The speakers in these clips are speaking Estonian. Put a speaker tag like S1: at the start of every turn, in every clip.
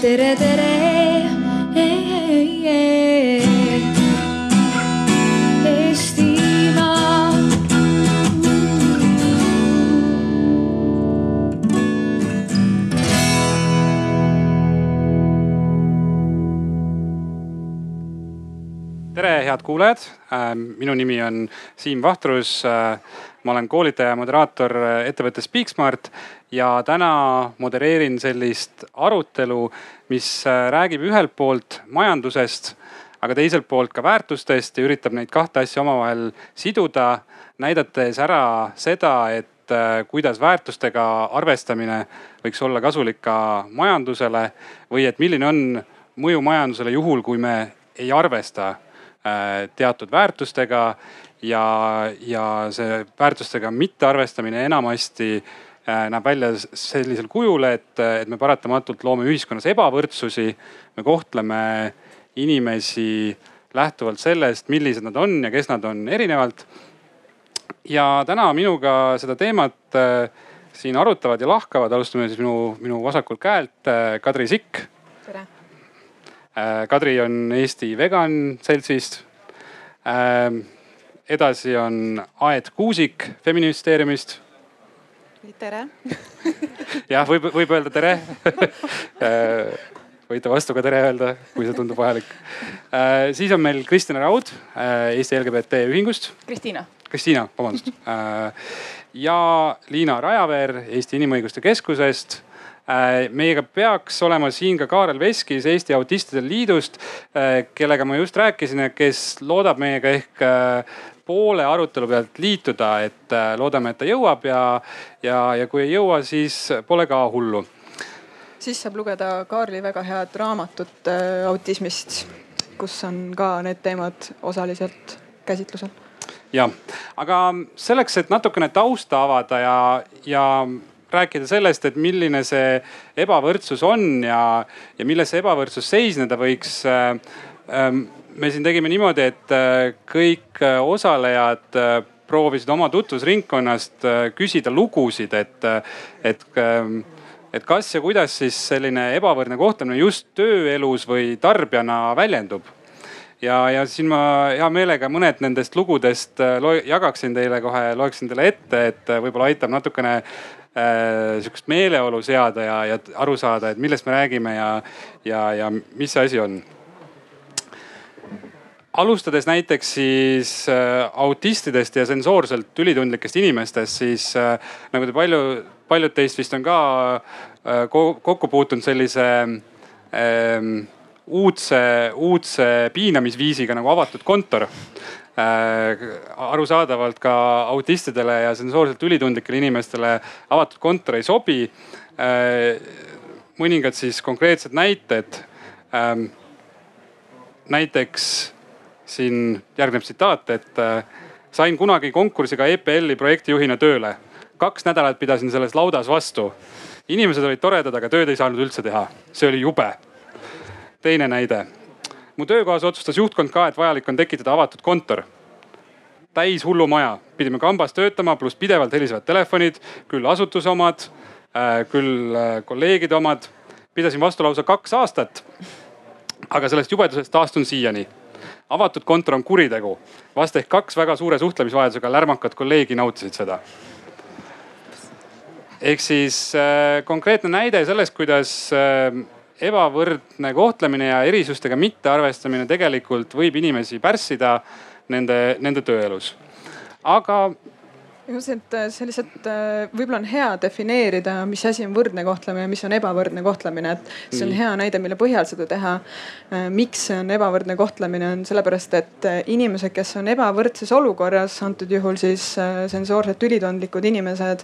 S1: tere, tere.
S2: Head kuulajad. minu nimi on Siim Vahtrus. ma olen koolitaja ja moderaator ettevõttes Speaksmart ja täna modereerin sellist arutelu, mis räägib ühelt poolt majandusest, aga teiselt poolt ka väärtustest ja üritab neid kahte asja omavahel siduda, näidates ära seda, et äh, kuidas väärtustega arvestamine võiks olla kasulik ka majandusele või et milline on mõju majandusele juhul, kui me ei arvesta äh, teatud väärtustega ja, ja see väärtustega mittearvestamine enamasti äh, näeb välja sellisel kujul, et, et me paratamatult loome ühiskonnas ebavõrdsusi. me kohtleme inimesi lähtuvalt sellest, millised nad on ja kes nad on erinevalt. ja täna minuga seda teemat äh, siin arutavad ja lahkavad, alustame siis minu, minu vasakult käelt äh, Kadri Sikk.
S3: tere.
S2: Kadri on Eesti Vegan Seltsist edasi on Aet Kuusik Feministeeriumist.
S3: tere
S2: jah, võib, võib öelda tere võite vastu ka tere öelda, kui see tundub vajalik. siis on meil Kristina Raud Eesti LGBT ühingust.
S3: Kristiina.
S2: Kristiina, vabandust. ja Liina Rajaveer Eesti Inimõiguste Keskusest meiega peaks olema siin ka Kaarel Veskis Eesti Autistide Liidust, kellega ma just rääkisin kes loodab meiega ehk poole arutelu pealt liituda, et äh, loodame, et ta jõuab ja, ja, ja kui ei jõua, siis pole ka hullu.
S3: siis saab lugeda Kaarli väga head raamatut äh, autismist, kus on ka need teemad osaliselt käsitlusel.
S2: jah, aga selleks, et natukene tausta avada ja, ja rääkida sellest, et milline see ebavõrdsus on ja, ja milles see ebavõrdsus seisneda võiks äh, ähm, me siin tegime niimoodi, et äh, kõik äh, osalejad proovisid oma tutvusringkonnast küsida lugusid, et, et, ähm, et kas ja kuidas siis selline ebavõrdne kohtlemine just tööelus või tarbijana väljendub. ja, ja siin ma hea meelega mõned nendest lugudest jagaksin teile kohe, loeksin teile ette, et võib-olla aitab natukene äh, sihukest meeleolu seada ja, ja aru saada, et millest me räägime ja, ja, ja mis see asi on alustades näiteks siis äh, autistidest ja sensoorselt ülitundlikest inimestest, siis äh, nagu te palju, paljud teist vist on ka äh, kokku puutunud sellise ähm, uudse, uudse piinamisviisiga nagu avatud kontor äh,. Arusaadavalt ka autistidele ja sensoorselt ülitundlikele inimestele avatud kontor ei sobi äh,. mõningad siis konkreetsed näited ähm,. näiteks siin järgneb tsitaat, et äh, sain kunagi konkursiga EPL-i projektijuhina tööle. kaks nädalat pidasin selles laudas vastu. inimesed olid toredad, aga tööd ei saanud üldse teha. see oli jube. teine näide. Mu töökohas otsustas juhtkond ka, et vajalik on tekitada avatud kontor täis hullumaja, pidime kambas töötama, pluss pidevalt helisevad telefonid, küll asutuse omad, äh, küll äh, kolleegide omad. pidasin vastu lausa kaks aastat. aga sellest jubedusest taastun siiani avatud kontor on kuritegu. vast ehk kaks väga suure suhtlemisvajadusega lärmakat kolleegi nautisid seda. ehk siis äh, konkreetne näide sellest, kuidas ebavõrdne kohtlemine ja erisustega mittearvestamine tegelikult võib inimesi pärssida nende, nende tööelus. aga
S3: mõtlesin, et äh, see lihtsalt äh, võib-olla on hea defineerida, mis asi on võrdne kohtlemine, mis on ebavõrdne kohtlemine, et see on hea näide, mille põhjal seda teha. Äh, miks see on ebavõrdne kohtlemine, on sellepärast, et inimesed, kes on ebavõrdses olukorras, antud juhul siis sensoorselt ülitundlikud inimesed.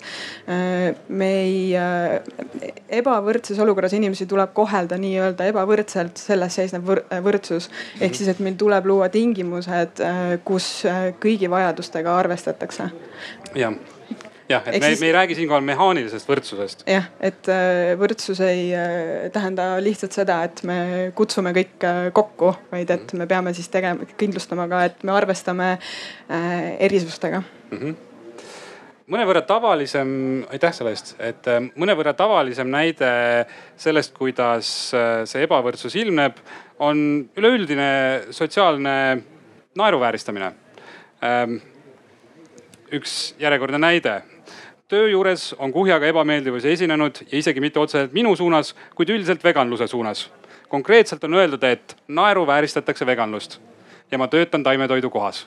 S3: me ei, ebavõrdses olukorras inimesi tuleb kohelda nii-öelda ebavõrdselt, selles seisneb võrdsus. ehk siis, et meil tuleb luua tingimused, kus kõigi vajadustega arvestatakse
S2: jah, jah, et me, siis... me ei räägi siinkohal mehaanilisest võrdsusest.
S3: jah, et äh, võrdsus ei äh, tähenda lihtsalt seda, et me kutsume kõik äh, kokku, vaid et me peame siis tegema, kindlustama ka, et me arvestame erisustega
S2: mm. -hmm mõnevõrra tavalisem, aitäh selle eest, et mõnevõrra tavalisem näide sellest, kuidas see ebavõrdsus ilmneb, on üleüldine sotsiaalne naeruvääristamine. Üks järjekordne näide töö juures on kuhjaga ebameeldivusi esinenud ja isegi mitte otseselt minu suunas, kuid üldiselt veganluse suunas. konkreetselt on öeldud, et naeruvääristatakse veganlust ja ma töötan taimetoidu kohas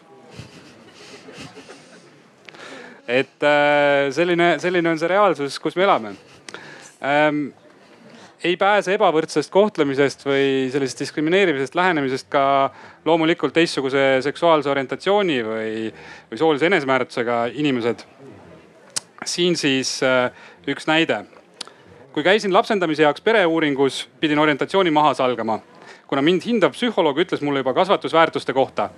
S2: et äh, selline, selline on see reaalsus, kus me elame ähm,. ei pääse ebavõrdsest kohtlemisest või sellisest diskrimineerimisest lähenemisest ka loomulikult teistsuguse seksuaalse orientatsiooni või, või soolise enesemääratlusega inimesed. siin siis äh, üks näide. kui käisin lapsendamise heaks pereuuringus, pidin orientatsiooni maha salgama kuna mind hindav psühholoog ütles mulle juba kasvatusväärtuste kohta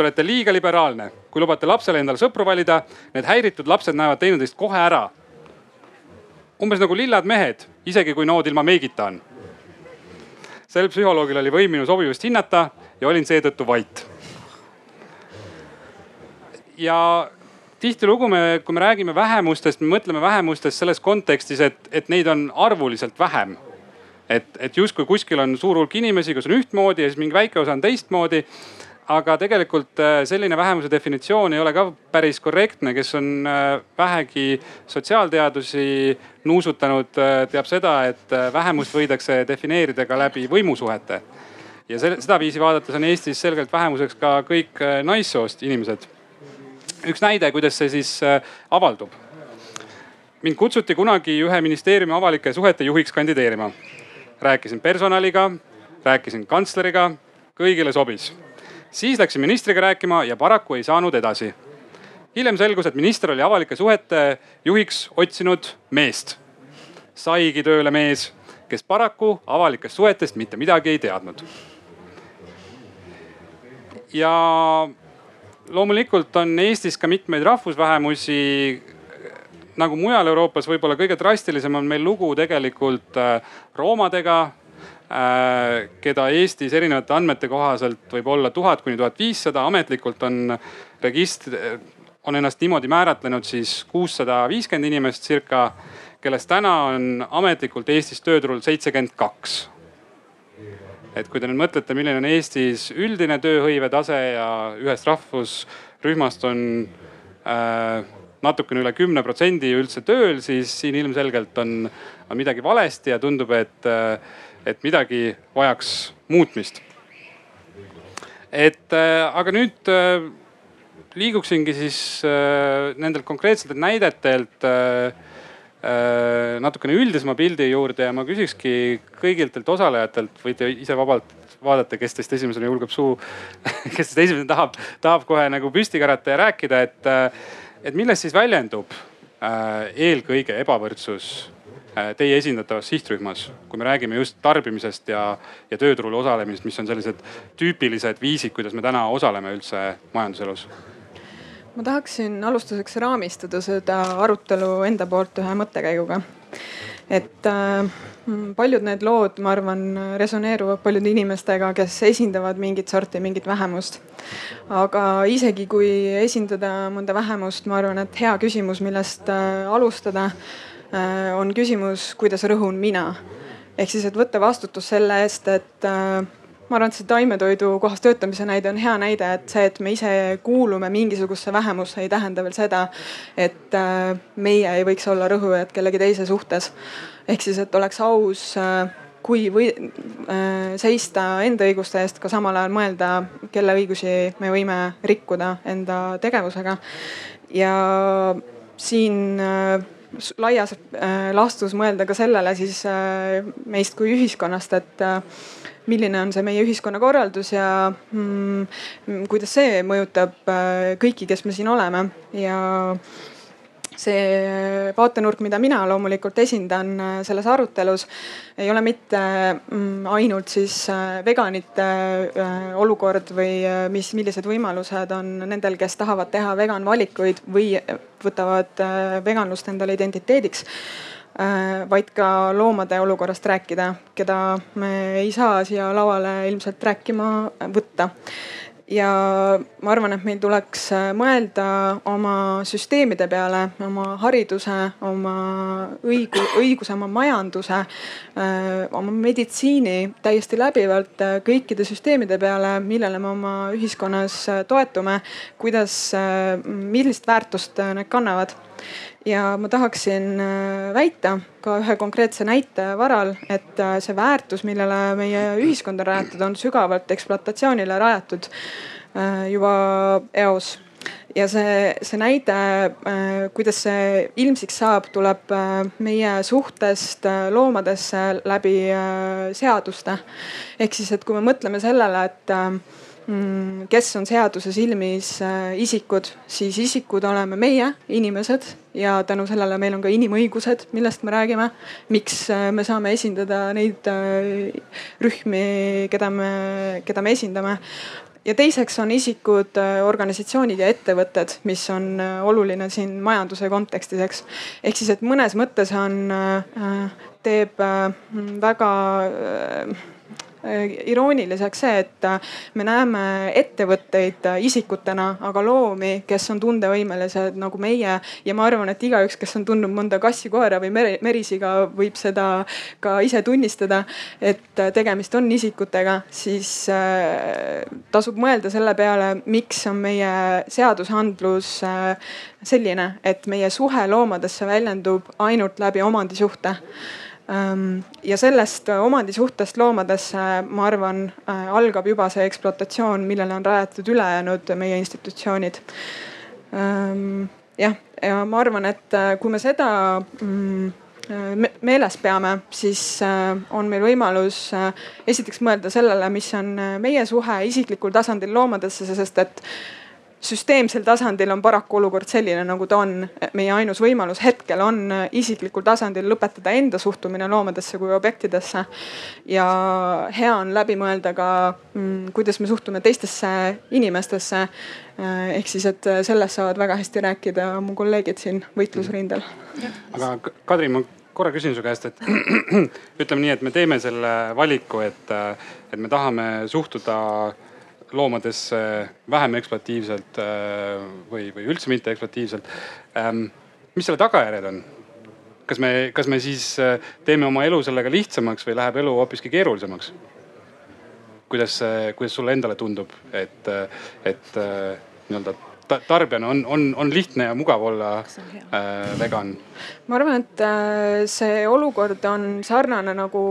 S2: te olete liiga liberaalne, kui lubate lapsele endale sõpru valida, need häiritud lapsed näevad teineteist kohe ära. umbes nagu lillad mehed, isegi kui nood ilma meigita on. sel psühholoogil oli võim minu sobivust hinnata ja olin seetõttu vait. ja tihtilugu me, kui me räägime vähemustest, me mõtleme vähemustest selles kontekstis, et, et neid on arvuliselt vähem. et, et justkui kuskil on suur hulk inimesi, kes on ühtmoodi ja siis mingi väike osa on teistmoodi aga tegelikult äh, selline vähemuse definitsioon ei ole ka päris korrektne, kes on äh, vähegi sotsiaalteadusi nuusutanud, äh, teab seda, et vähemust võidakse defineerida ka läbi võimusuhete. Ja sedaviisi vaadates on Eestis selgelt vähemuseks ka kõik naissoost inimesed. üks näide, kuidas see siis avaldub. mind kutsuti kunagi ühe ministeeriumi avalike suhete juhiks kandideerima. rääkisin personaliga, rääkisin kantsleriga, kõigile sobis siis läksin ministriga rääkima ja paraku ei saanud edasi. hiljem selgus, et minister oli avalike suhete juhiks otsinud meest. saigi tööle mees, kes paraku avalikest suhetest mitte midagi ei teadnud. Ja loomulikult on Eestis ka mitmeid rahvusvähemusi nagu mujal Euroopas võib-olla kõige drastilisem on meil lugu tegelikult äh, roomadega, Äh, keda Eestis erinevate andmete kohaselt võib olla tuhat kuni tuhat viissada, ametlikult on registr, on ennast niimoodi määratlenud siis kuussada viiskümmend inimest circa, kellest täna on ametlikult Eestis tööturul seitsekümmend kaks. Et kui te nüüd mõtlete, milline on Eestis üldine tööhõive tase ja ühest rahvusrühmast on äh, natukene üle kümne protsendi üldse tööl, siis siin ilmselgelt on, on midagi valesti ja tundub, et äh, et midagi vajaks muutmist. et äh, aga nüüd äh, liiguksingi siis äh, nendelt konkreetsetelt näidetelt natukene üldisema pildi juurde ja ma küsikski kõigilt osalejatelt, võite ise vabalt vaadata, kes teist esimesena julgeb suu kes teist esimesena tahab, tahab kohe nagu püsti karata ja rääkida, et, et milles siis väljendub eelkõige ebavõrdsus Äh, teie esindatavas sihtrühmas, kui me räägime just tarbimisest ja, ja tööturul osalemisest, mis on sellised tüüpilised viisid, kuidas me täna osaleme üldse majanduselus?
S3: Ma tahaksin alustuseks raamistada seda arutelu enda poolt ühe mõttekäiguga. et äh, paljud need lood, ma arvan, resoneeruvad paljude inimestega, kes esindavad mingit sorti, mingit vähemust. aga isegi kui esindada mõnda vähemust, ma arvan, et hea küsimus, millest äh, alustada Äh, on küsimus, kuidas rõhun mina. ehk siis, et võtta vastutus selle eest, et äh, ma arvan, et see taimetoidu kohas töötamise näide on hea näide, et see, et me ise kuulume mingisugusesse vähemusse, ei tähenda veel seda, et äh, meie ei võiks olla rõhujad kellegi teise suhtes. ehk siis, et oleks aus kui või äh, seista enda õiguste eest, ka samal ajal mõelda, kelle õigusi me võime rikkuda enda tegevusega. ja siin äh, laias äh, laastus mõelda ka sellele siis äh, meist kui ühiskonnast, et äh, milline on see meie ühiskonnakorraldus ja mm, kuidas see mõjutab kõiki, kes me siin oleme. Ja see vaatenurk, mida mina loomulikult esindan äh, selles arutelus, ei ole mitte mm, ainult siis äh, veganite äh, olukord või mis, millised võimalused on nendel, kes tahavad teha vegan valikuid või võtavad veganlust endale identiteediks vaid ka loomade olukorrast rääkida, keda me ei saa siia lauale ilmselt rääkima võtta ja ma arvan, et meil tuleks äh, mõelda oma süsteemide peale, oma hariduse, oma õigu, õiguse, oma majanduse, äh, oma meditsiini täiesti läbivalt äh, kõikide süsteemide peale, millele me oma ühiskonnas toetume. kuidas, millist väärtust need kannavad ja ma tahaksin väita ka ühe konkreetse näite varal, et see väärtus, millele meie ühiskond on rajatud, on sügavalt ekspluatatsioonile rajatud juba eos ja see, see näide, kuidas see ilmsiks saab, tuleb meie suhtest loomadesse läbi seaduste. ehk siis, et kui me mõtleme sellele, et kes on seaduse silmis äh, isikud, siis isikud oleme meie, inimesed ja tänu sellele meil on ka inimõigused, millest me räägime. miks äh, me saame esindada neid äh, rühmi, keda me, keda me esindame ja teiseks on isikud, organisatsioonid ja ettevõtted, mis on oluline siin majanduse kontekstis, eks. ehk siis, et mõnes mõttes on, teeb väga irooniliseks see, et äh, me näeme ettevõtteid äh, isikutena, aga loomi, kes on tundevõimelised nagu meie. ja ma arvan, et igaüks, kes on tundnud mõnda kassi-koera või mere, merisiga, võib seda ka ise tunnistada. et tegemist on isikutega, siis tasub mõelda selle peale, miks on meie seadusandlus selline, et meie suhe loomadesse väljendub ainult läbi omandisuhte ja sellest äh, omandisuhtest loomadesse, ma arvan, äh, algab juba see ekspluatatsioon, millele on rajatud ülejäänud meie institutsioonid. Ehm, jah, ja ma arvan, et äh, kui me seda mm, meeles peame, siis on meil võimalus esiteks mõelda sellele, mis on meie suhe isiklikul tasandil loomadesse, sest et süsteemsel tasandil on paraku olukord selline, nagu ta on. meie ainus võimalus hetkel on isiklikul tasandil lõpetada enda suhtumine loomadesse kui objektidesse. ja hea on läbi mõelda ka, mm, kuidas me suhtume teistesse inimestesse. ehk siis, et sellest saavad väga hästi rääkida mu kolleegid siin võitlusrindel.
S2: aga Kadri, ma korra küsin su käest, et ütleme nii, et me teeme selle valiku, et, et me tahame suhtuda loomadesse vähem ekspluatiivselt äh, või, või üldse mitte ekspluatiivselt. Ähm, mis selle tagajärjed on? kas me, kas me siis äh, teeme oma elu sellega lihtsamaks või läheb elu hoopiski keerulisemaks? kuidas, kuidas sulle endale tundub, et, et äh, nii-öelda tarbijana on, on, on lihtne ja mugav olla äh, vegan?
S3: ma arvan, et äh, see olukord on sarnane nagu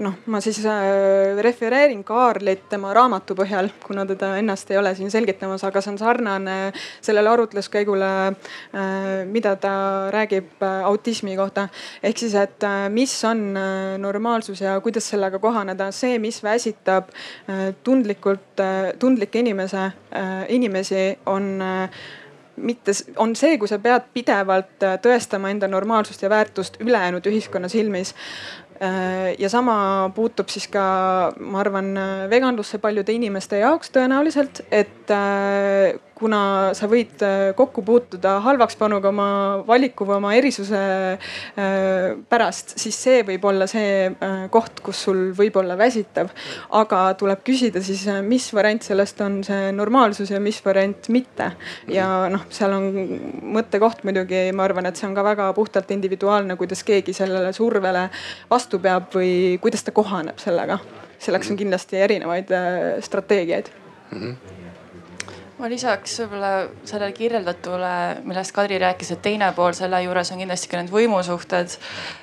S3: noh, ma siis äh, refereerin Kaarlit tema raamatu põhjal, kuna teda ennast ei ole siin selgitamas, aga see on sarnane sellele arutluskäigule, äh, mida ta räägib autismi kohta. ehk siis, et mis on normaalsus ja kuidas sellega kohaneda, see, mis väsitab tundlikult, tundlikke inimese, inimesi, on mitte, on see, kui sa pead pidevalt äh, tõestama enda normaalsust ja väärtust ülejäänud ühiskonna silmis. Äh, ja sama puutub siis ka, ma arvan, veganlusse paljude inimeste jaoks tõenäoliselt, et äh, kuna sa võid äh, kokku puutuda halvakspanuga oma valiku või oma erisuse äh, pärast, siis see võib olla see äh, koht, kus sul võib olla väsitav. aga tuleb küsida siis, mis variant sellest on see normaalsus ja mis variant mitte. ja noh, seal on mõttekoht muidugi, ma arvan, et see on ka väga puhtalt individuaalne, kuidas keegi sellele survele vastu peab või kuidas ta kohaneb sellega. selleks on kindlasti erinevaid strateegiaid mm. -hmm
S1: ma lisaks võib-olla sellele kirjeldatule, millest Kadri rääkis, et teine pool selle juures on kindlasti ka need võimusuhted.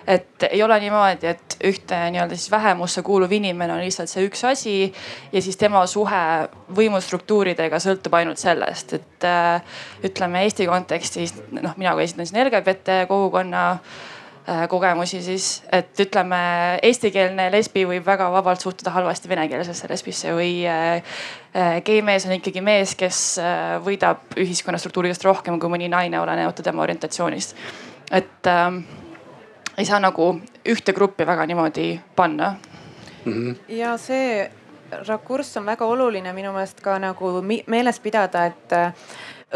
S1: et ei ole niimoodi, et ühte nii-öelda siis vähemusse kuuluv inimene on lihtsalt see üks asi ja siis tema suhe võimustruktuuridega sõltub ainult sellest, et äh, ütleme Eesti kontekstis noh, mina kui esindan siin LGBT kogukonna kogemusi siis, et ütleme, eestikeelne lesbi võib väga vabalt suhtuda halvasti venekeelsesse lesbisse või äh, äh, geimees on ikkagi mees, kes võidab ühiskonnastruktuuridest rohkem kui mõni naine, olenemata tema orientatsioonist. et ähm, ei saa nagu ühte gruppi väga niimoodi panna
S4: mm. -hmm. ja see rakurss on väga oluline minu meelest ka nagu meeles pidada, et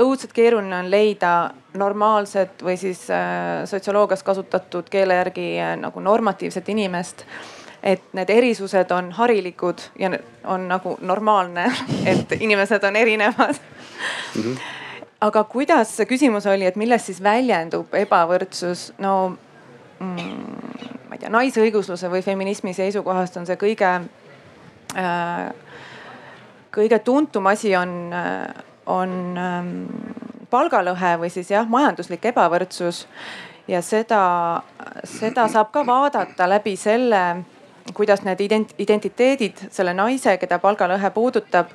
S4: õudselt keeruline on leida normaalset või siis äh, sotsioloogias kasutatud keele järgi äh, nagu normatiivset inimest et need erisused on harilikud ja on nagu normaalne, et inimesed on erinevad mm. -hmm. aga kuidas see küsimus oli, et milles siis väljendub ebavõrdsus? no mm, ma ei tea, naisõigusluse või feminismi seisukohast on see kõige äh,, kõige tuntum asi on äh,, on ähm, palgalõhe või siis jah, majanduslik ebavõrdsus. ja seda, seda saab ka vaadata läbi selle, kuidas need ident-, identiteedid selle naise, keda palgalõhe puudutab,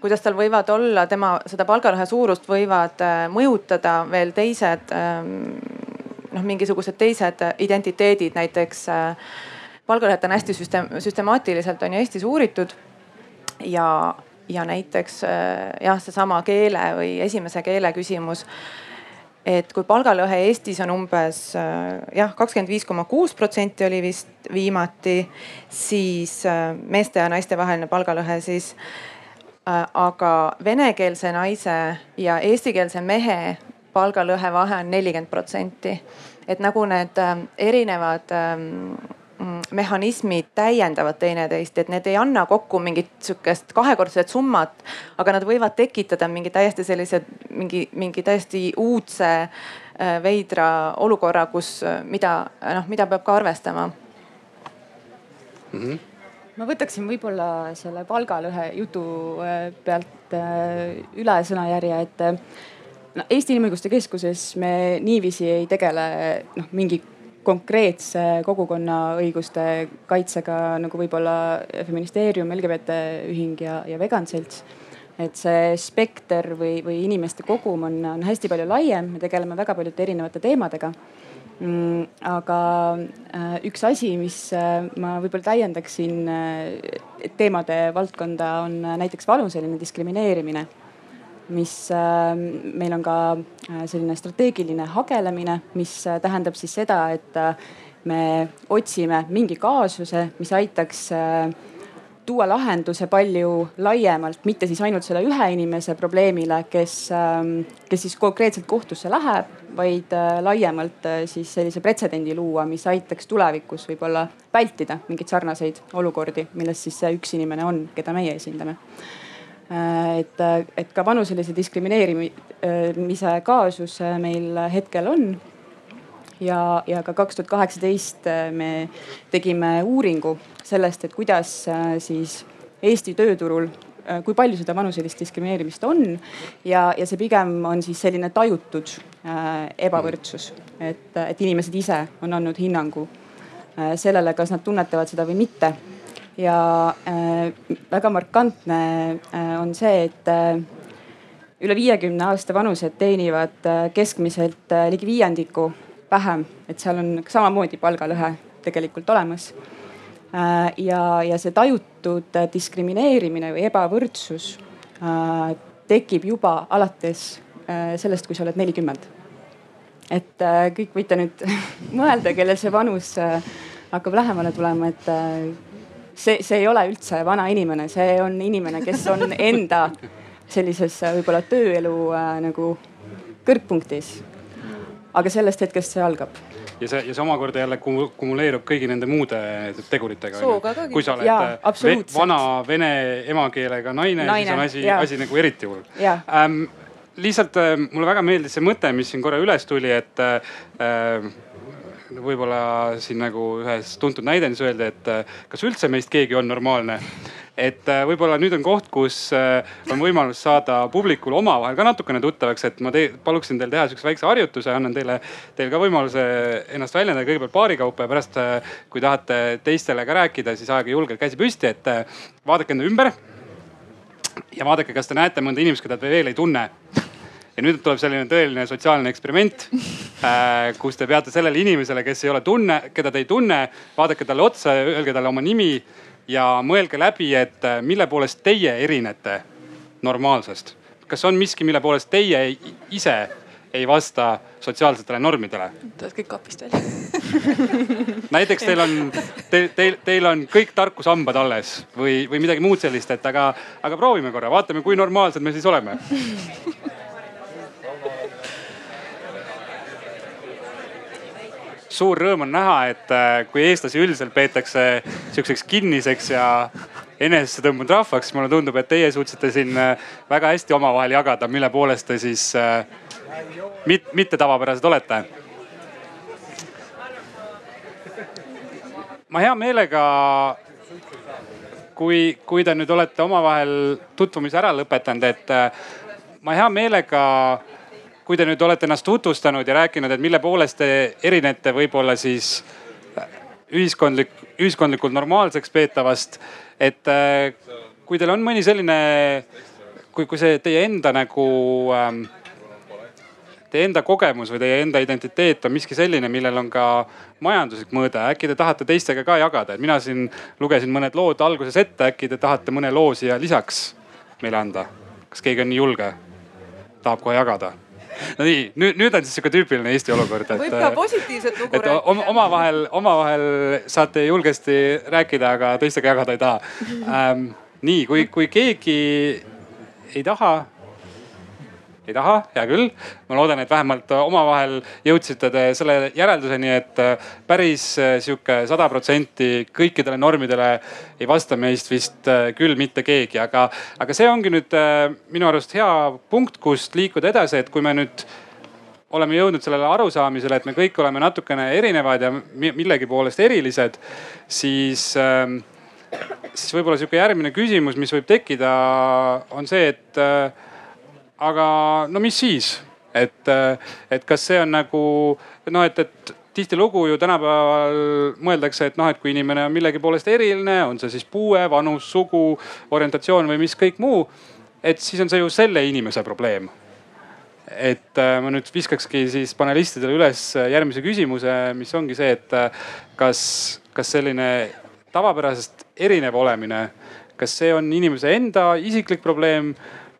S4: kuidas tal võivad olla tema seda palgalõhe suurust võivad äh, mõjutada veel teised ähm, noh, mingisugused teised identiteedid, näiteks äh, palgalõhet on hästi süsteem, süstemaatiliselt on ju Eestis uuritud ja, ja näiteks äh, jah, seesama keele või esimese keele küsimus et kui palgalõhe Eestis on umbes äh, jah, kakskümmend viis koma kuus protsenti oli vist viimati, siis meeste ja naiste vaheline palgalõhe siis. aga venekeelse naise ja eestikeelse mehe palgalõhe vahe on nelikümmend protsenti. et nagu need erinevad ähm, mehhanismid täiendavad teineteist, et need ei anna kokku mingit sihukest kahekordset summat, aga nad võivad tekitada mingi täiesti sellise, mingi, mingi täiesti uudse äh, veidra olukorra, kus, äh, mida noh, mida peab ka arvestama
S5: mm. -hmm ma võtaksin võib-olla selle palgalõhe jutu äh, pealt üle sõnajärje, et no Eesti Inimõiguste Keskuses me niiviisi ei tegele noh, mingi konkreetse kogukonna õiguste kaitsega nagu võib-olla feministeerium, LGBT ühing ja, ja Vegan Selts. et see spekter või, või inimeste kogum on, on hästi palju laiem, me tegeleme väga paljude erinevate teemadega mm,. aga äh, üks asi, mis äh, ma võib-olla täiendaksin äh, teemade valdkonda, on näiteks vanuseline diskrimineerimine mis äh, meil on ka äh, selline strateegiline hagelemine, mis äh, tähendab siis seda, et me otsime mingi kaasuse, mis aitaks tuua lahenduse palju laiemalt, mitte siis ainult selle ühe inimese probleemile, kes, ähm, kes siis konkreetselt kohtusse läheb, vaid laiemalt siis sellise pretsedendi luua, mis aitaks tulevikus võib-olla vältida mingeid sarnaseid olukordi, milles siis see üks inimene on, keda meie esindame. Äh, et, et ka vanuselise diskrimineerimise kaasus äh, meil hetkel on. ja, ja ka kaks tuhat kaheksateist äh, me tegime uuringu sellest, et kuidas siis Eesti tööturul kui palju seda vanuselist diskrimineerimist on ja, ja see pigem on siis selline tajutud äh, ebavõrdsus, et, et inimesed ise on andnud hinnangu äh, sellele, kas nad tunnetavad seda või mitte ja äh, väga markantne äh, on see, et äh, üle viiekümne aasta vanused teenivad keskmiselt ligi viiendiku vähem, et seal on samamoodi palgalõhe tegelikult olemas ja, ja see tajutud diskrimineerimine või ebavõrdsus tekib juba alates sellest, kui sa oled nelikümmend. et kõik võite nüüd mõelda, kellel see vanus hakkab lähemale tulema, et see, see ei ole üldse vana inimene, see on inimene, kes on enda sellises äh, võib-olla tööelu äh, nagu kõrgpunktis. aga sellest hetkest see algab
S2: ja see, ja see omakorda jälle kumuleerub kõigi nende muude teguritega. kui sa oled
S5: Jaa,
S2: ve, vana vene emakeelega naine, naine, siis on asi, asi nagu eriti hull ähm,. lihtsalt äh, mulle väga meeldis see mõte, mis siin korra üles tuli, et äh, võib-olla siin nagu ühes tuntud näidendis öeldi, et äh, kas üldse meist keegi on normaalne. Et äh, võib-olla nüüd on koht, kus äh, on võimalus saada publikul omavahel ka natukene tuttavaks, et ma te, paluksin teil teha sihukese väikse harjutuse, annan teile, teile ka võimaluse ennast väljendada. Kõigepealt paari kaupa ja pärast, kui tahate teistele ka rääkida, siis ajage julgelt käsi püsti, et vaadake enda ümber. ja vaadake, kas te näete mõnda inimest, keda te veel ei tunne ja nüüd tuleb selline tõeline sotsiaalne eksperiment, äh, kus te peate sellele inimesele, kes ei ole tunne, keda te ei tunne, vaadake talle otsa, öelge talle oma nimi ja mõelge läbi, et äh, mille poolest teie erinete normaalsest. kas on miski, mille poolest teie ise ei vasta sotsiaalsetele normidele?
S1: tuled kõik kapist välja
S2: näiteks teil on, teil, teil, teil on kõik tarkusambad alles või, või midagi muud sellist, et aga, aga proovime korra, vaatame, kui normaalsed me siis oleme suur rõõm on näha, et äh, kui eestlasi üldiselt peetakse sihukeseks kinniseks ja enesesse tõmbunud rahvaks, mulle tundub, et teie suutsite siin äh, väga hästi omavahel jagada, mille poolest te siis äh, mit, mitte tavapärased olete. ma hea meelega, kui, kui te nüüd olete omavahel tutvumise ära lõpetanud, et ma hea meelega kui te nüüd olete ennast tutvustanud ja rääkinud, et mille poolest te erinete võib-olla siis ühiskondlik, ühiskondlikult normaalseks peetavast. et äh, kui teil on mõni selline, kui, kui see teie enda nagu ähm, teie enda kogemus või teie enda identiteet on miski selline, millel on ka majanduslik mõõde, äkki te tahate teistega ka jagada, et mina siin lugesin mõned lood alguses ette, äkki te tahate mõne loo siia lisaks meile anda? kas keegi on nii julge, tahab kohe jagada? No nii, nüüd, nüüd on siis sihuke tüüpiline Eesti olukord,
S4: et. võib ka äh, positiivset lugu
S2: rääkida. omavahel, omavahel saate julgesti rääkida, aga teistega jagada ei taha ähm,. nii, kui, kui keegi ei taha ei taha, hea küll. ma loodan, et vähemalt omavahel jõudsite te selle järelduseni, et äh, päris äh, sihuke sada protsenti kõikidele normidele ei vasta meist vist äh, küll mitte keegi, aga, aga see ongi nüüd minu arust hea punkt, kust liikuda edasi, et kui me nüüd oleme jõudnud sellele arusaamisele, et me kõik oleme natukene erinevad ja millegi poolest erilised, siis ähm, siis võib-olla sihuke järgmine küsimus, mis võib tekkida, on see, et aga no mis siis, et, et kas see on nagu noh, et, et tihtilugu ju tänapäeval mõeldakse, et noh, et kui inimene on millegi poolest eriline, on see siis puue, vanus, sugu, orientatsioon või mis kõik muu. et siis on see ju selle inimese probleem. et äh, ma nüüd viskakski siis panelistidele üles järgmise küsimuse, mis ongi see, et äh, kas, kas selline tavapärasest erinev olemine, kas see on inimese enda isiklik probleem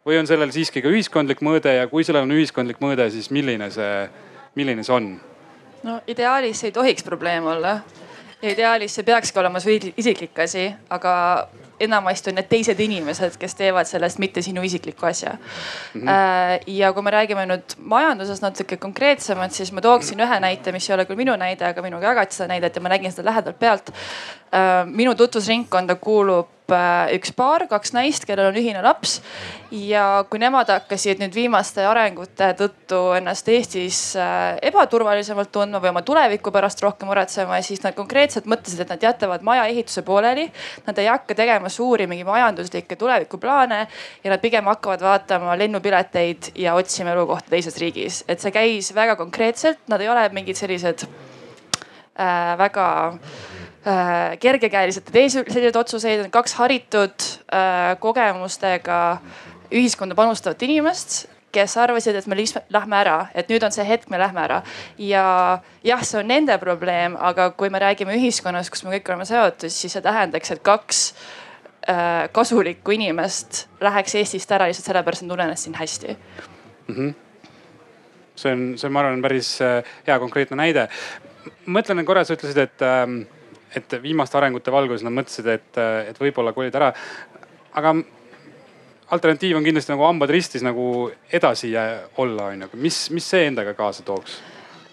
S2: või on sellel siiski ka ühiskondlik mõõde ja kui sellel on ühiskondlik mõõde, siis milline see, milline see on?
S1: no ideaalis ei tohiks probleem olla. ideaalis see peakski olema su isiklik asi, aga enamasti on need teised inimesed, kes teevad sellest mitte sinu isiklikku asja mm. -hmm. ja kui me räägime nüüd majandusest natuke konkreetsemalt, siis ma tooksin ühe näite, mis ei ole küll minu näide, aga minuga jagati seda näidet ja ma nägin seda lähedalt pealt. Äh, minu tutvusringkonda kuulub üks paar, kaks naist, kellel on ühine laps. ja kui nemad hakkasid nüüd viimaste arengute tõttu ennast Eestis äh, ebaturvalisemalt tundma või oma tuleviku pärast rohkem muretsema, siis nad konkreetselt mõtlesid, et nad jätavad maja ehituse pooleli. Nad ei hakka tegema suuri mingi majanduslikke tulevikuplaane ja nad pigem hakkavad vaatama lennupileteid ja otsima elukohta teises riigis. et see käis väga konkreetselt, nad ei ole mingid sellised äh, väga äh, kergekäeliselt ei tee selliseid otsuseid, on kaks haritud äh, kogemustega ühiskonda panustavat inimest kes arvasid, et me lähme ära, et nüüd on see hetk, me lähme ära. ja jah, see on nende probleem, aga kui me räägime ühiskonnast, kus me kõik oleme seotud, siis see tähendaks, et kaks äh, kasulikku inimest läheks Eestist ära lihtsalt sellepärast, et nad tunnevad ennast siin hästi mm.
S2: -hmm. see on, see on, ma arvan, päris äh, hea konkreetne näide. mõtlen korra, sa ütlesid, et ähm, et viimaste arengute valguses nad mõtlesid, et, et võib-olla kolida ära. aga alternatiiv on kindlasti nagu hambad ristis nagu edasi olla, on ju, mis, mis see endaga kaasa tooks?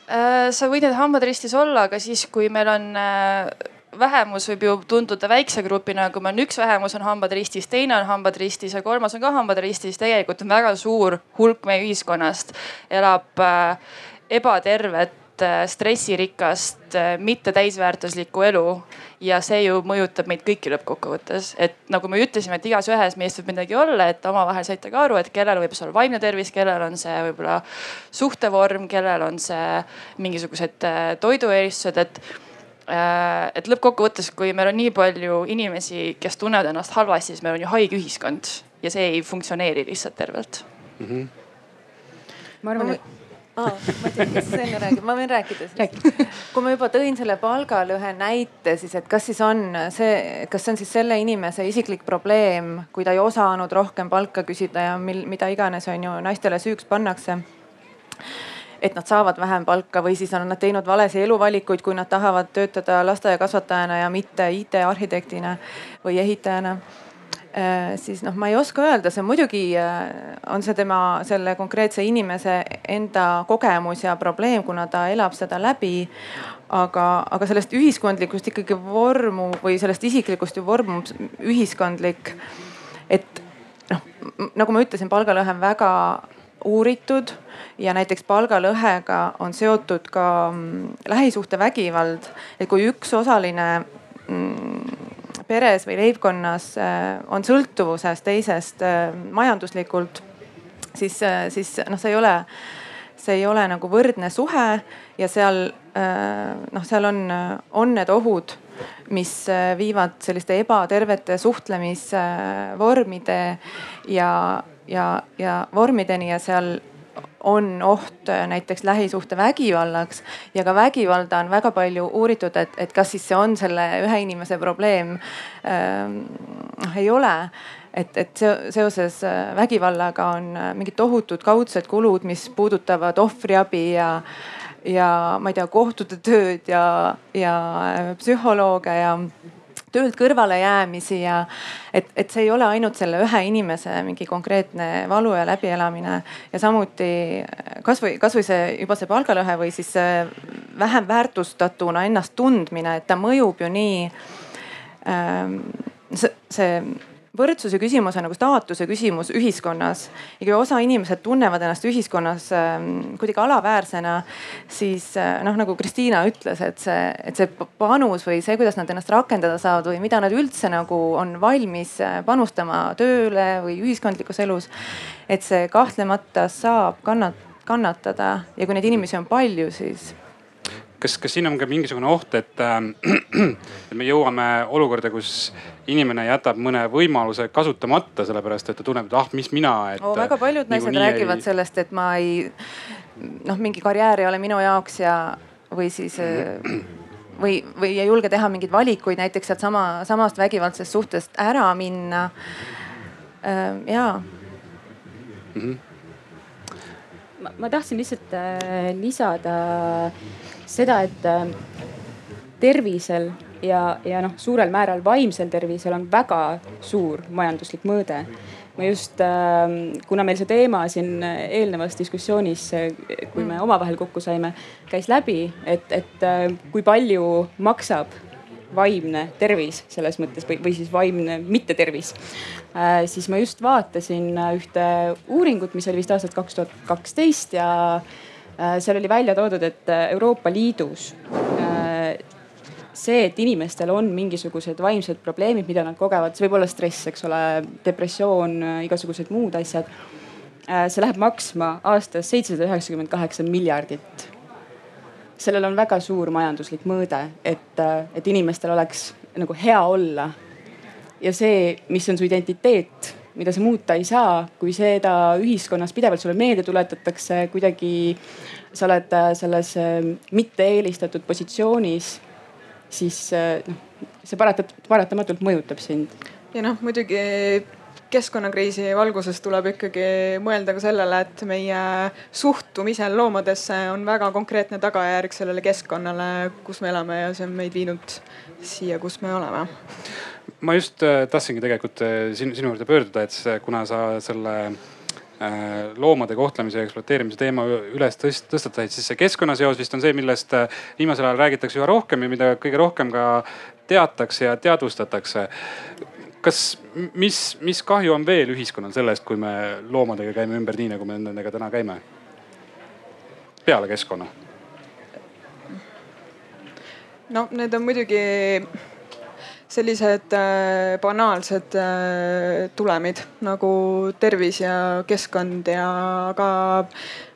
S1: Äh, sa võid need hambad ristis olla, aga siis, kui meil on äh, vähemus võib ju tunduda väikse grupina, kui meil on üks vähemus on hambad ristis, teine on hambad ristis ja kolmas on ka hambad ristis, tegelikult on väga suur hulk meie ühiskonnast elab äh, ebatervet stressirikast, äh, mitte täisväärtuslikku elu. ja see ju mõjutab meid kõiki lõppkokkuvõttes, et nagu me ütlesime, et igas ühes meist võib midagi olla, et omavahel saite ka aru, et kellel võib see olla vaimne tervis, kellel on see võib-olla suhtevorm, kellel on see mingisugused äh, toidueelistused, et et lõppkokkuvõttes, kui meil on nii palju inimesi, kes tunnevad ennast halvasti, siis meil on ju haige ühiskond ja see ei funktsioneeri lihtsalt tervelt mm. -hmm.
S4: ma arvan, et aa, ma tean, kes enne räägib, ma võin rääkida siis. kui ma juba tõin selle palgalõhe näite, siis et kas siis on see, kas see on siis selle inimese isiklik probleem, kui ta ei osanud rohkem palka küsida ja mil, mida iganes on ju naistele süüks pannakse et nad saavad vähem palka või siis on nad teinud valesid eluvalikuid, kui nad tahavad töötada lasteaiakasvatajana ja mitte IT-arhitektina või ehitajana siis noh, ma ei oska öelda, see muidugi on see tema selle konkreetse inimese enda kogemus ja probleem, kuna ta elab seda läbi aga, aga sellest ühiskondlikust ikkagi vormu või sellest isiklikust ju vormub ühiskondlik. et noh, nagu ma ütlesin, palgalõhe on väga uuritud ja näiteks palgalõhega on seotud ka mm, lähisuhtevägivald. et kui üks osaline mm, peres või leibkonnas äh, on sõltuvuses teisest äh, majanduslikult, siis, äh, siis noh, see ei ole see ei ole nagu võrdne suhe ja seal noh, seal on, on need ohud, mis viivad selliste ebatervete suhtlemisvormide ja, ja, ja vormideni ja seal on oht äh, näiteks lähisuhtevägivallaks ja ka vägivalda on väga palju uuritud, et, et kas siis see on selle ühe inimese probleem ähm,. ei ole et, et seoses äh, vägivallaga on äh, mingid tohutud kaudsed kulud, mis puudutavad ohvriabi ja, ja ma ei tea, kohtute tööd ja, ja psühholooge ja töölt kõrvalejäämisi ja et, et see ei ole ainult selle ühe inimese mingi konkreetne valu ja läbielamine. ja samuti kasvõi, kasvõi see juba see palgalõhe või siis vähem väärtustatuna ennast tundmine, et ta mõjub ju nii ähm,. see, see võrdsuse küsimus on nagu staatuse küsimus ühiskonnas ja kui osa inimesed tunnevad ennast ühiskonnas äh, kuidagi alaväärsena, siis äh, noh, nagu Kristiina ütles, et see, et see panus või see, kuidas nad ennast rakendada saavad või mida nad üldse nagu on valmis äh, panustama tööle või ühiskondlikus elus. et see kahtlemata saab kannat-, kannatada ja kui neid inimesi on palju, siis
S2: kas, kas siin on ka mingisugune oht, et äh,, et me jõuame olukorda, kus inimene jätab mõne võimaluse kasutamata, sellepärast et ta tunneb, et ah, mis mina.
S4: Oh, väga paljud naised räägivad ei... sellest, et ma ei, noh, mingi karjäär ei ole minu jaoks ja, või siis või, või ei julge teha mingeid valikuid näiteks sealt sama, samast vägivaldsest suhtest ära minna. ja mm.
S5: -hmm. ma, ma tahtsin lihtsalt äh, lisada seda, et äh, tervisel ja, ja noh, suurel määral vaimsel tervisel on väga suur majanduslik mõõde. ma just, ähm, kuna meil see teema siin eelnevas diskussioonis, kui me omavahel kokku saime, käis läbi, et, et äh, kui palju maksab vaimne tervis selles mõttes või, või siis vaimne mittetervis äh,. siis ma just vaatasin ühte uuringut, mis oli vist aastast kaks tuhat kaksteist ja äh, seal oli välja toodud, et Euroopa Liidus äh, see, et inimestel on mingisugused vaimsed probleemid, mida nad kogevad, see võib olla stress, eks ole, depressioon, igasugused muud asjad. Äh, see läheb maksma aastas seitsesada üheksakümmend kaheksa miljardit. sellel on väga suur majanduslik mõõde, et, äh, et inimestel oleks nagu hea olla. ja see, mis on su identiteet, mida sa muuta ei saa, kui seda ühiskonnas pidevalt sulle meelde tuletatakse, kuidagi sa oled äh, selles mitte eelistatud positsioonis siis eh, noh, see paratat-, paratamatult mõjutab sind.
S3: ja noh, muidugi keskkonnakriisi valguses tuleb ikkagi mõelda ka sellele, et meie suhtumisel loomadesse on väga konkreetne tagajärg sellele keskkonnale, kus me elame ja see on meid viinud siia, kus me oleme.
S2: Ma just äh, tahtsingi tegelikult äh, sinu, sinu juurde pöörduda, et kuna sa selle Äh, loomade kohtlemise ja ekspluateerimise teema üles tõst-, tõstatasid, siis see keskkonnaseos vist on see, millest viimasel ajal räägitakse üha rohkem ja mida kõige rohkem ka teatakse ja teadvustatakse. kas, mis, mis kahju on veel ühiskonnal sellest, kui me loomadega käime ümber nii, nagu me nendega täna käime? peale keskkonna.
S3: no need on muidugi sellised äh, banaalsed äh, tulemid nagu tervis ja keskkond ja ka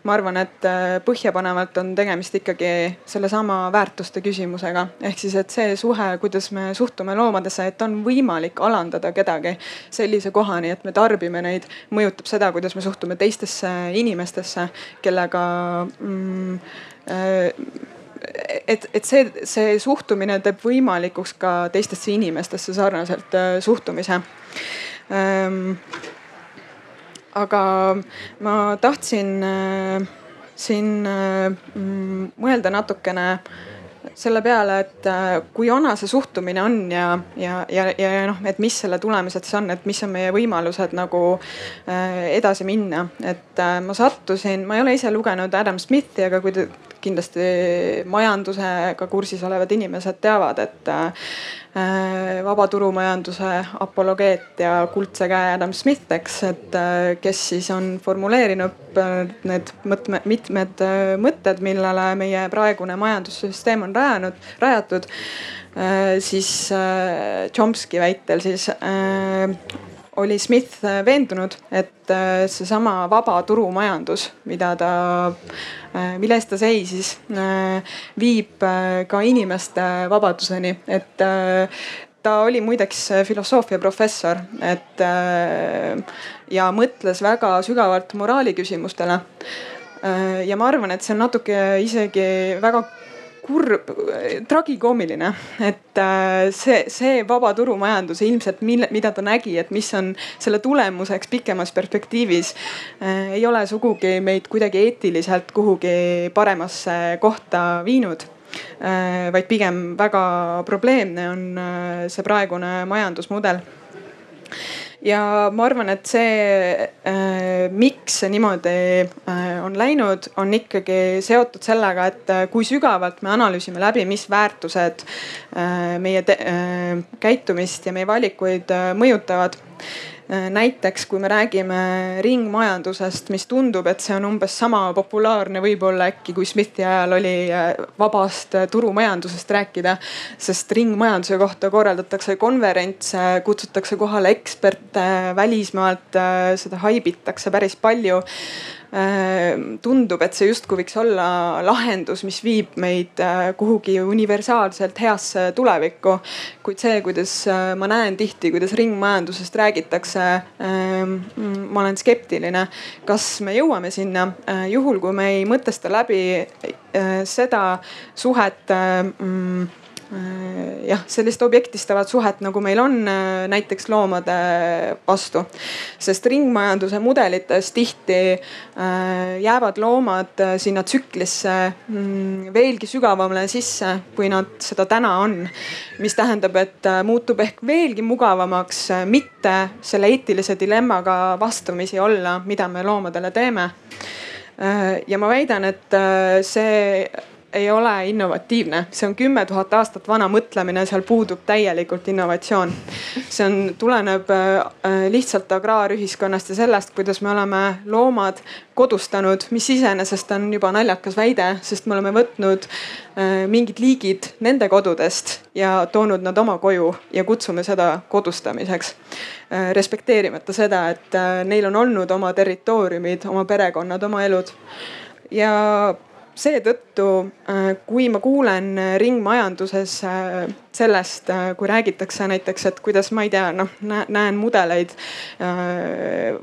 S3: ma arvan, et äh, põhjapanevalt on tegemist ikkagi sellesama väärtuste küsimusega. ehk siis, et see suhe, kuidas me suhtume loomadesse, et on võimalik alandada kedagi sellise kohani, et me tarbime neid, mõjutab seda, kuidas me suhtume teistesse inimestesse, kellega mm, äh, et, et see, see suhtumine teeb võimalikuks ka teistesse inimestesse sarnaselt äh, suhtumise ähm,. aga ma tahtsin äh, siin äh, mõelda natukene selle peale, et äh, kui vana see suhtumine on ja, ja, ja, ja noh, et mis selle tulemused siis on, et mis on meie võimalused nagu äh, edasi minna. et ma sattusin, ma ei ole ise lugenud Adam Smithi, aga kui te kindlasti majandusega kursis olevad inimesed teavad, et Äh, vabaturumajanduse apologeet ja kuldse käe Adam Smith, eks, et äh, kes siis on formuleerinud äh, need mõtme, mitmed mõtted, millele meie praegune majandussüsteem on rajanud, rajatud. siis Chomsky väitel siis oli Smith veendunud, et seesama vaba turumajandus, mida ta, mille eest ta seisis, viib ka inimeste vabaduseni, et ta oli muideks filosoofiaprofessor, et ja mõtles väga sügavalt moraali küsimustele. ja ma arvan, et see on natuke isegi väga kurb, tragikoomiline, et äh, see, see vaba turumajandus ilmselt, mille, mida ta nägi, et mis on selle tulemuseks pikemas perspektiivis, äh, ei ole sugugi meid kuidagi eetiliselt kuhugi paremasse kohta viinud äh, vaid pigem väga probleemne on see praegune majandusmudel ja ma arvan, et see äh,, miks see niimoodi äh, on läinud, on ikkagi seotud sellega, et äh, kui sügavalt me analüüsime läbi, mis väärtused äh, meie äh, käitumist ja meie valikuid äh, mõjutavad näiteks kui me räägime ringmajandusest, mis tundub, et see on umbes sama populaarne võib-olla äkki kui Smithi ajal oli äh, vabast äh, turumajandusest rääkida. sest ringmajanduse kohta korraldatakse konverentse, kutsutakse kohale eksperte välismaalt, seda haibitakse päris palju Äh, tundub, et see justkui võiks olla lahendus, mis viib meid äh, kuhugi universaalselt heasse tulevikku. kuid see, kuidas äh, ma näen tihti, kuidas ringmajandusest räägitakse, ma olen skeptiline, kas me jõuame sinna, juhul kui me ei mõtesta läbi seda suhet mm, Äh, jah, sellist objektistavat suhet, nagu meil on äh, näiteks loomade vastu. sest ringmajanduse mudelites tihti äh, jäävad loomad sinna tsüklisse mm, veelgi sügavamale sisse, kui nad seda täna on. mis tähendab, et muutub ehk veelgi mugavamaks mitte selle eetilise dilemmaga vastamisi olla, mida me loomadele teeme ja ma väidan, et see ei ole innovatiivne, see on kümme tuhat aastat vana mõtlemine, seal puudub täielikult innovatsioon. see on, tuleneb äh, lihtsalt agraarühiskonnast ja sellest, kuidas me oleme loomad kodustanud, mis iseenesest on juba naljakas väide, sest me oleme võtnud äh, mingid liigid nende kodudest ja toonud nad oma koju ja kutsume seda kodustamiseks. Äh, respekteerimata seda, et neil on olnud oma territooriumid, oma perekonnad, oma elud ja seetõttu, äh, kui ma kuulen äh, ringmajanduses äh, sellest, kui räägitakse näiteks, et kuidas ma ei tea, noh näen mudeleid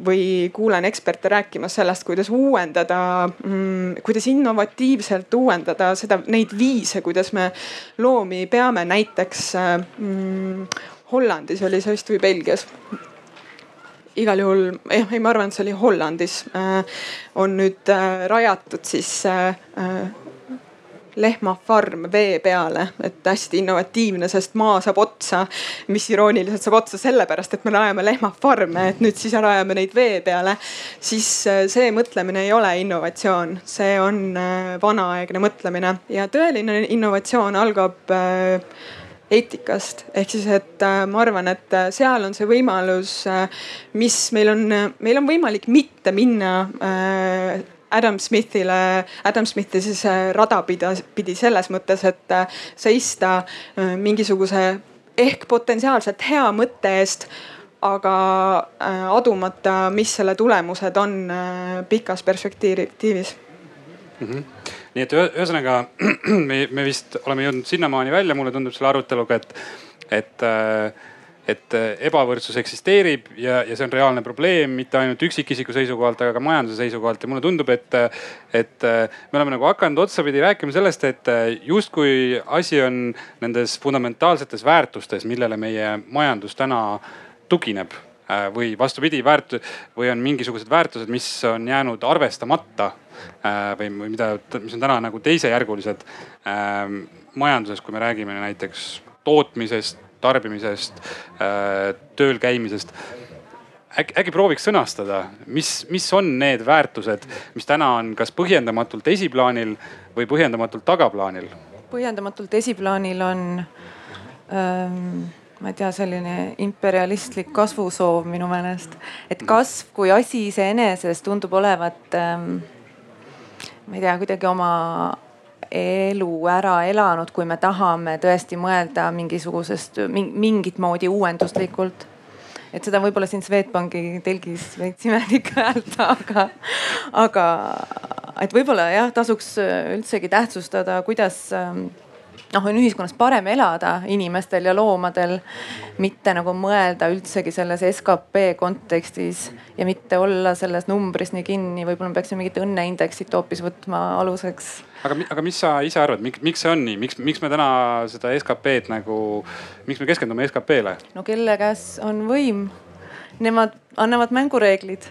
S3: või kuulen eksperte rääkimas sellest, kuidas uuendada, mm, kuidas innovatiivselt uuendada seda, neid viise, kuidas me loomi peame, näiteks mm, Hollandis oli see vist või Belgias igal juhul jah, ei, ma arvan, et see oli Hollandis äh,, on nüüd äh, rajatud siis äh, lehmafarm vee peale, et hästi innovatiivne, sest maa saab otsa. mis irooniliselt saab otsa sellepärast, et me rajame lehmafarme, et nüüd siis rajame neid vee peale. siis see mõtlemine ei ole innovatsioon, see on vanaaegne mõtlemine ja tõeline innovatsioon algab eetikast. ehk siis, et äh, ma arvan, et äh, seal on see võimalus, äh, mis meil on, meil on võimalik mitte minna Adam Smithile, Adam Smithi siis rada pida, pidi selles mõttes, et seista mingisuguse ehk potentsiaalselt hea mõtte eest aga adumata, mis selle tulemused on pikas perspektiivis
S2: mm. -hmm nii et ühesõnaga me, me vist oleme jõudnud sinnamaani välja, mulle tundub selle aruteluga, et, et äh, et äh, ebavõrdsus eksisteerib ja, ja see on reaalne probleem mitte ainult üksikisiku seisukohalt, aga ka majanduse seisukohalt. Ja mulle tundub, et, et äh, me oleme nagu hakanud otsapidi rääkima sellest, et justkui asi on nendes fundamentaalsetes väärtustes, millele meie majandus täna tugineb või vastupidi, väärt- või on mingisugused väärtused, mis on jäänud arvestamata Äh, või, või mida, mis on täna nagu teisejärgulised. Ähm, majanduses, kui me räägime näiteks tootmisest, tarbimisest, äh, tööl käimisest äkki, äkki prooviks sõnastada, mis, mis on need väärtused, mis täna on kas põhjendamatult esiplaanil või põhjendamatult tagaplaanil?
S4: põhjendamatult esiplaanil on ähm, ma ei tea, selline imperialistlik kasvusoov minu meelest. et kasv kui asi iseenesest tundub olevat ähm,, ma ei tea, kuidagi oma elu ära elanud, kui me tahame tõesti mõelda mingisugusest mingit moodi uuenduslikult et seda võib-olla siin Swedbanki telgis veits imelik öelda, aga, aga et võib-olla jah, tasuks üldsegi tähtsustada, kuidas ähm, noh, on ühiskonnas parem elada inimestel ja loomadel, mitte nagu mõelda üldsegi selles skp kontekstis ja mitte olla selles numbris nii kinni, võib-olla me peaksime mingit õnneindeksit hoopis võtma aluseks.
S2: aga, aga mis sa ise arvad, miks, miks see on nii, miks, miks me täna seda SKP-d nagu, miks me keskendume SKP-le?
S4: no kelle käes on võim, nemad annavad mängureeglid